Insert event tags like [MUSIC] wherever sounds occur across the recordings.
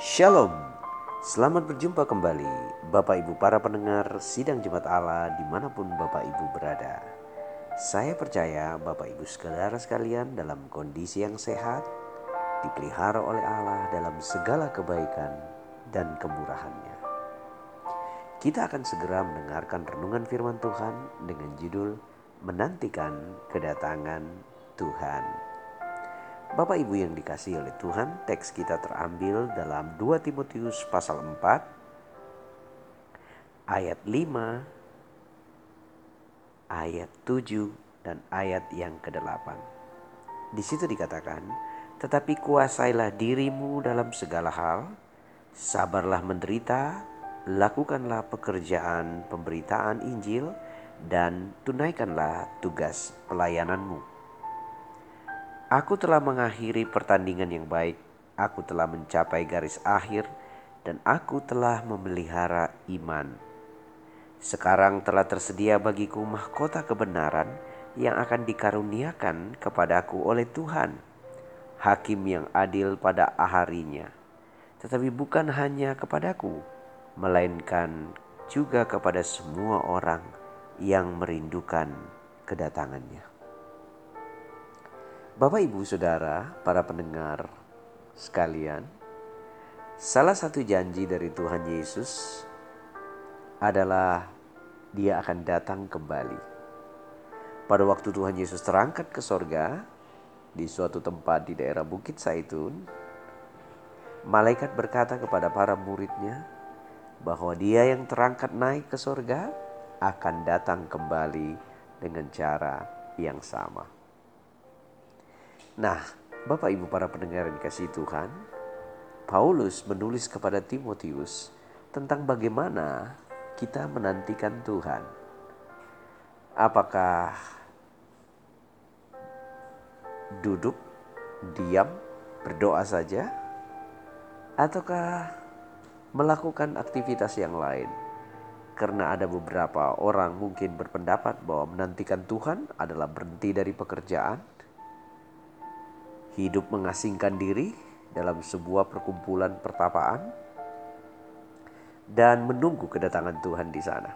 Shalom, selamat berjumpa kembali Bapak Ibu para pendengar Sidang Jemaat Allah di mana pun Bapak Ibu berada. Saya percaya Bapak Ibu saudara sekalian dalam kondisi yang sehat, dipelihara oleh Allah dalam segala kebaikan dan kemurahannya. Kita akan segera mendengarkan renungan firman Tuhan dengan judul Menantikan Kedatangan Tuhan. Bapak Ibu yang dikasih oleh Tuhan, teks kita terambil dalam 2 Timotius pasal 4 ayat 5 ayat 7 dan ayat yang ke-8. Di situ dikatakan, "Tetapi kuasailah dirimu dalam segala hal, sabarlah menderita, lakukanlah pekerjaan pemberitaan Injil dan tunaikanlah tugas pelayananmu." Aku telah mengakhiri pertandingan yang baik, aku telah mencapai garis akhir, dan aku telah memelihara iman. Sekarang telah tersedia bagiku mahkota kebenaran yang akan dikaruniakan kepadaku oleh Tuhan, Hakim yang adil pada harinya. Tetapi bukan hanya kepadaku, melainkan juga kepada semua orang yang merindukan kedatangannya. Bapak, ibu, saudara, para pendengar sekalian, salah satu janji dari Tuhan Yesus adalah Dia akan datang kembali. Pada waktu Tuhan Yesus terangkat ke sorga di suatu tempat di daerah Bukit Saitun, malaikat berkata kepada para muridnya bahwa Dia yang terangkat naik ke sorga akan datang kembali dengan cara yang sama. Nah, Bapak Ibu para pendengar yang dikasih Tuhan, Paulus menulis kepada Timotius tentang bagaimana kita menantikan Tuhan. Apakah duduk, diam, berdoa saja, ataukah melakukan aktivitas yang lain? Karena ada beberapa orang mungkin berpendapat bahwa menantikan Tuhan adalah berhenti dari pekerjaan, hidup mengasingkan diri dalam sebuah perkumpulan pertapaan dan menunggu kedatangan Tuhan di sana.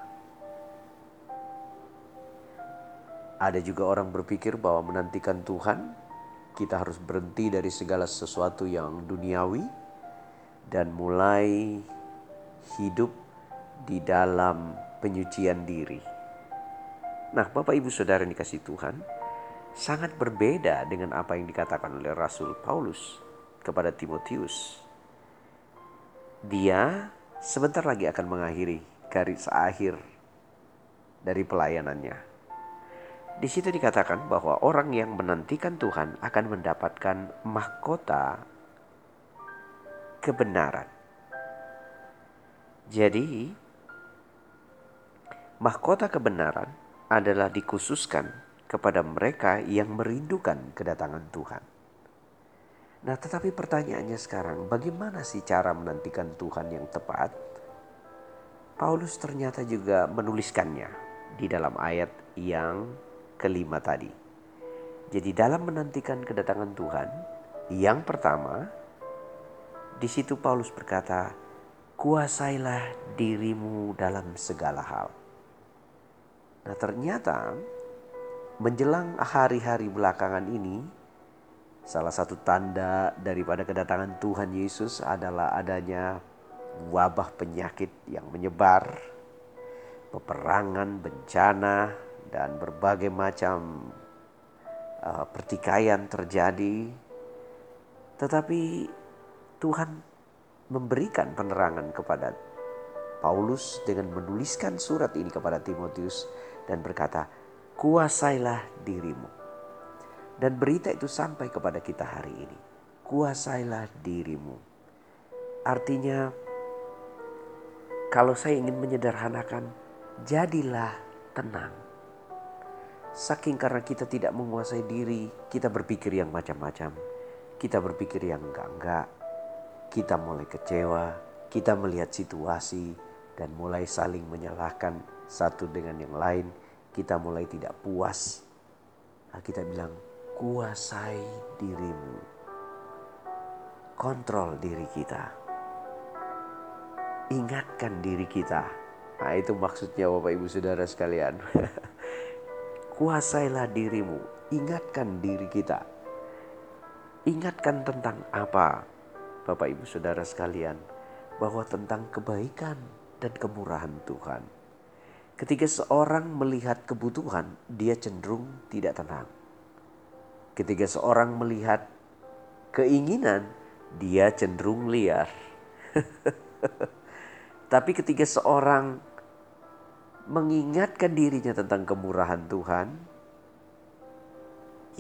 Ada juga orang berpikir bahwa menantikan Tuhan kita harus berhenti dari segala sesuatu yang duniawi dan mulai hidup di dalam penyucian diri. Nah, Bapak Ibu Saudara yang dikasih Tuhan, sangat berbeda dengan apa yang dikatakan oleh Rasul Paulus kepada Timotius. Dia sebentar lagi akan mengakhiri garis akhir dari pelayanannya. Di situ dikatakan bahwa orang yang menantikan Tuhan akan mendapatkan mahkota kebenaran. Jadi, mahkota kebenaran adalah dikhususkan kepada mereka yang merindukan kedatangan Tuhan. Nah, tetapi pertanyaannya sekarang, bagaimana sih cara menantikan Tuhan yang tepat? Paulus ternyata juga menuliskannya di dalam ayat yang kelima tadi. Jadi dalam menantikan kedatangan Tuhan, yang pertama, di situ Paulus berkata, kuasailah dirimu dalam segala hal. Nah ternyata Menjelang hari-hari belakangan ini, salah satu tanda daripada kedatangan Tuhan Yesus adalah adanya wabah penyakit yang menyebar, peperangan, bencana, dan berbagai macam uh, pertikaian terjadi. Tetapi Tuhan memberikan penerangan kepada Paulus dengan menuliskan surat ini kepada Timotius dan berkata, kuasailah dirimu. Dan berita itu sampai kepada kita hari ini. Kuasailah dirimu. Artinya, kalau saya ingin menyederhanakan, jadilah tenang. Saking karena kita tidak menguasai diri, kita berpikir yang macam-macam. Kita berpikir yang enggak-enggak. Kita mulai kecewa, kita melihat situasi, dan mulai saling menyalahkan satu dengan yang lain kita mulai tidak puas. Nah, kita bilang, kuasai dirimu. Kontrol diri kita. ingatkan diri kita. Nah itu maksudnya Bapak Ibu Saudara sekalian. [LAUGHS] Kuasailah dirimu, ingatkan diri kita. Ingatkan tentang apa Bapak Ibu Saudara sekalian? Bahwa tentang kebaikan dan kemurahan Tuhan. Ketika seorang melihat kebutuhan, dia cenderung tidak tenang. Ketika seorang melihat keinginan, dia cenderung liar. [LAUGHS] Tapi ketika seorang mengingatkan dirinya tentang kemurahan Tuhan,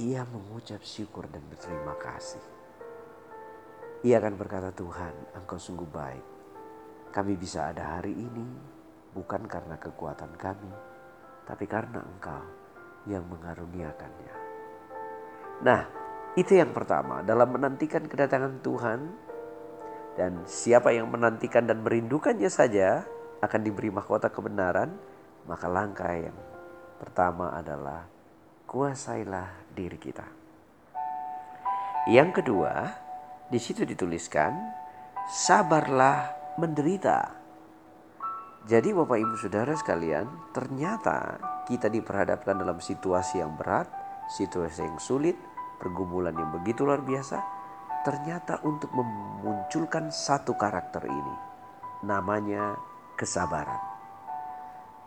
ia mengucap syukur dan berterima kasih. Ia akan berkata, "Tuhan, Engkau sungguh baik. Kami bisa ada hari ini bukan karena kekuatan kami, tapi karena Engkau yang mengaruniakannya." Nah, itu yang pertama dalam menantikan kedatangan Tuhan dan siapa yang menantikan dan merindukannya saja akan diberi mahkota kebenaran, maka langkah yang pertama adalah kuasailah diri kita. Yang kedua, di situ dituliskan, sabarlah menderita. Jadi Bapak Ibu Saudara sekalian, ternyata kita diperhadapkan dalam situasi yang berat, situasi yang sulit, pergumulan yang begitu luar biasa, ternyata untuk memunculkan satu karakter ini. Namanya kesabaran.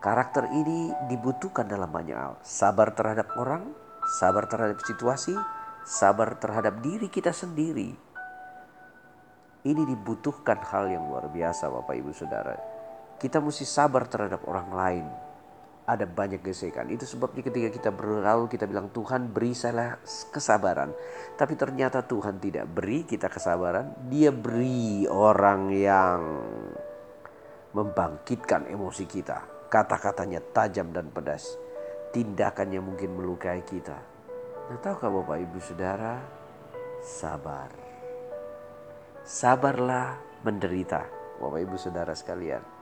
Karakter ini dibutuhkan dalam banyak hal. Sabar terhadap orang, sabar terhadap situasi, sabar terhadap diri kita sendiri. Ini dibutuhkan hal yang luar biasa Bapak Ibu Saudara. Kita mesti sabar terhadap orang lain, ada banyak gesekan. Itu sebabnya ketika kita berlalu kita bilang Tuhan beri saya kesabaran. Tapi ternyata Tuhan tidak beri kita kesabaran. Dia beri orang yang membangkitkan emosi kita. Kata-katanya tajam dan pedas. Tindakannya mungkin melukai kita. Nah tahukah Bapak Ibu Saudara? Sabar. Sabarlah menderita. Bapak Ibu Saudara sekalian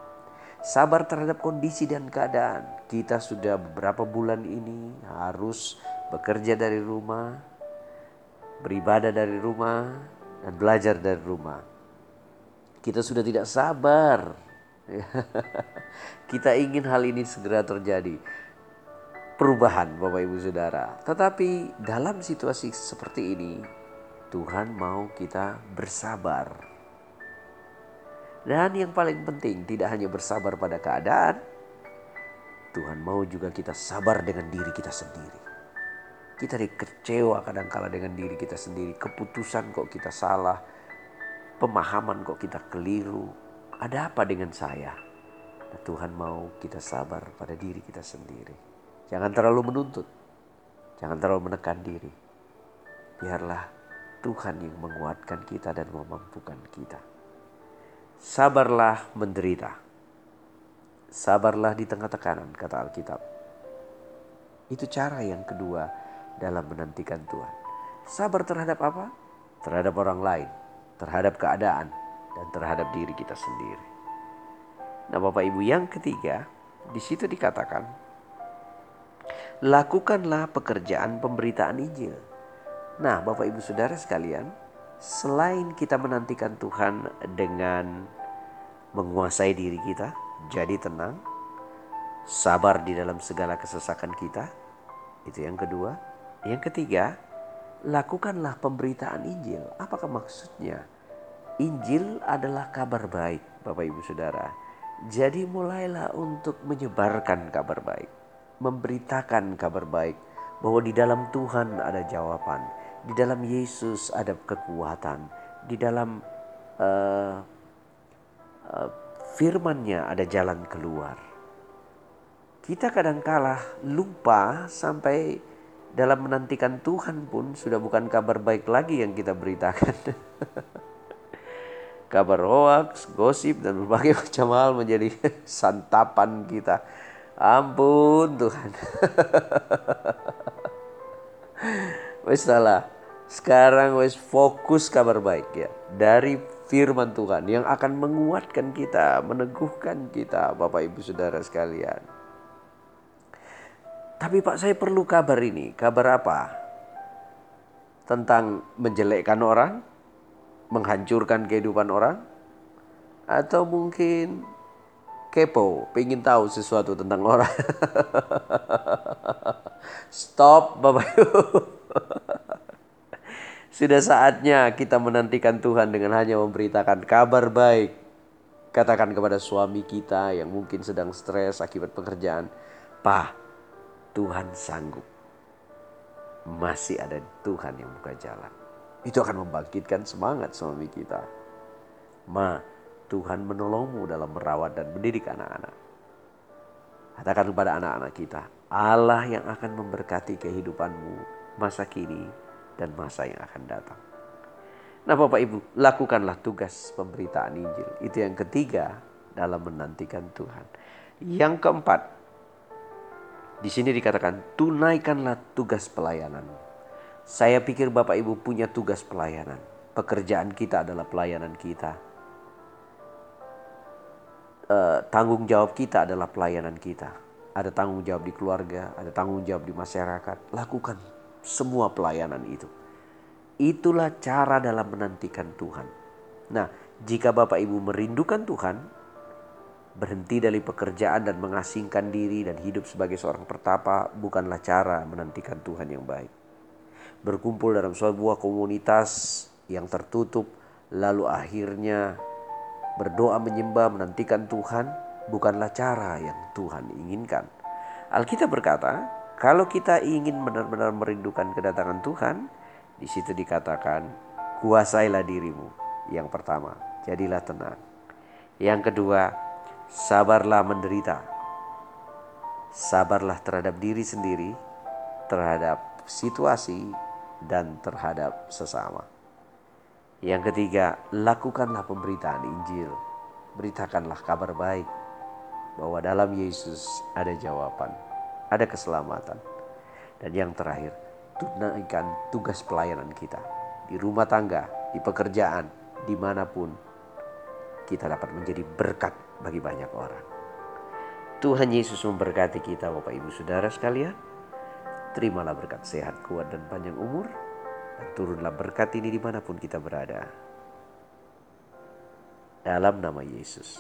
sabar terhadap kondisi dan keadaan. Kita sudah beberapa bulan ini harus bekerja dari rumah, beribadah dari rumah, dan belajar dari rumah. Kita sudah tidak sabar. [LAUGHS] Kita ingin hal ini segera terjadi. Perubahan Bapak Ibu Saudara. Tetapi dalam situasi seperti ini, Tuhan mau kita bersabar dan yang paling penting tidak hanya bersabar pada keadaan, Tuhan mau juga kita sabar dengan diri kita sendiri. Kita dikecewa kadang-kala dengan diri kita sendiri. Keputusan kok kita salah, pemahaman kok kita keliru. Ada apa dengan saya? Nah, Tuhan mau kita sabar pada diri kita sendiri. Jangan terlalu menuntut. Jangan terlalu menekan diri. Biarlah Tuhan yang menguatkan kita dan memampukan kita. Sabarlah menderita. Sabarlah di tengah tekanan, kata Alkitab. Itu cara yang kedua dalam menantikan Tuhan. Sabar terhadap apa? Terhadap orang lain, terhadap keadaan, dan terhadap diri kita sendiri. Nah, Bapak Ibu, yang ketiga, di situ dikatakan, lakukanlah pekerjaan pemberitaan Injil. Nah, Bapak Ibu Saudara sekalian, selain kita menantikan Tuhan dengan menguasai diri kita, jadi tenang, sabar di dalam segala kesesakan kita. Itu yang kedua. Yang ketiga, lakukanlah pemberitaan Injil. Apakah maksudnya? Injil adalah kabar baik, Bapak Ibu Saudara. Jadi mulailah untuk menyebarkan kabar baik, memberitakan kabar baik bahwa di dalam Tuhan ada jawaban, di dalam Yesus ada kekuatan, di dalam uh, uh, firmannya ada jalan keluar. Kita kadang kalah lupa sampai dalam menantikan Tuhan pun sudah bukan kabar baik lagi yang kita beritakan. [LAUGHS] kabar hoax, gosip dan berbagai [LAUGHS] macam hal menjadi [LAUGHS] santapan kita. Ampun Tuhan. Wes salah. Sekarang wes fokus kabar baik ya. Dari firman Tuhan yang akan menguatkan kita, meneguhkan kita Bapak Ibu Saudara sekalian. Tapi Pak saya perlu kabar ini. Kabar apa? Tentang menjelekkan orang? Menghancurkan kehidupan orang? Atau mungkin kepo, pengen tahu sesuatu tentang orang. [LAUGHS] Stop Bapak Ibu. [LAUGHS] Sudah saatnya kita menantikan Tuhan dengan hanya memberitakan kabar baik. Katakan kepada suami kita yang mungkin sedang stres akibat pekerjaan, "Pak, Tuhan sanggup. Masih ada Tuhan yang buka jalan." Itu akan membangkitkan semangat suami kita. Ma, Tuhan menolongmu dalam merawat dan mendidik anak-anak. Katakan kepada anak-anak kita, Allah yang akan memberkati kehidupanmu masa kini dan masa yang akan datang. Nah Bapak Ibu, lakukanlah tugas pemberitaan Injil. Itu yang ketiga dalam menantikan Tuhan. Yang keempat, di sini dikatakan tunaikanlah tugas pelayanan. Saya pikir Bapak Ibu punya tugas pelayanan. Pekerjaan kita adalah pelayanan kita. E, tanggung jawab kita adalah pelayanan kita. Ada tanggung jawab di keluarga, ada tanggung jawab di masyarakat. Lakukan semua pelayanan itu. Itulah cara dalam menantikan Tuhan. Nah, jika Bapak Ibu merindukan Tuhan, berhenti dari pekerjaan dan mengasingkan diri dan hidup sebagai seorang pertapa bukanlah cara menantikan Tuhan yang baik. Berkumpul dalam sebuah komunitas yang tertutup, lalu akhirnya berdoa menyembah menantikan Tuhan bukanlah cara yang Tuhan inginkan. Alkitab berkata, kalau kita ingin benar-benar merindukan kedatangan Tuhan, di situ dikatakan, kuasailah dirimu. Yang pertama, jadilah tenang. Yang kedua, sabarlah menderita. Sabarlah terhadap diri sendiri, terhadap situasi, dan terhadap sesama. Yang ketiga, lakukanlah pemberitaan Injil. Beritakanlah kabar baik bahwa dalam Yesus ada jawaban ada keselamatan. Dan yang terakhir, tunaikan tugas pelayanan kita di rumah tangga, di pekerjaan, di mana pun kita dapat menjadi berkat bagi banyak orang. Tuhan Yesus memberkati kita Bapak Ibu Saudara sekalian. Terimalah berkat sehat, kuat, dan panjang umur. Dan turunlah berkat ini di mana pun kita berada. Dalam nama Yesus.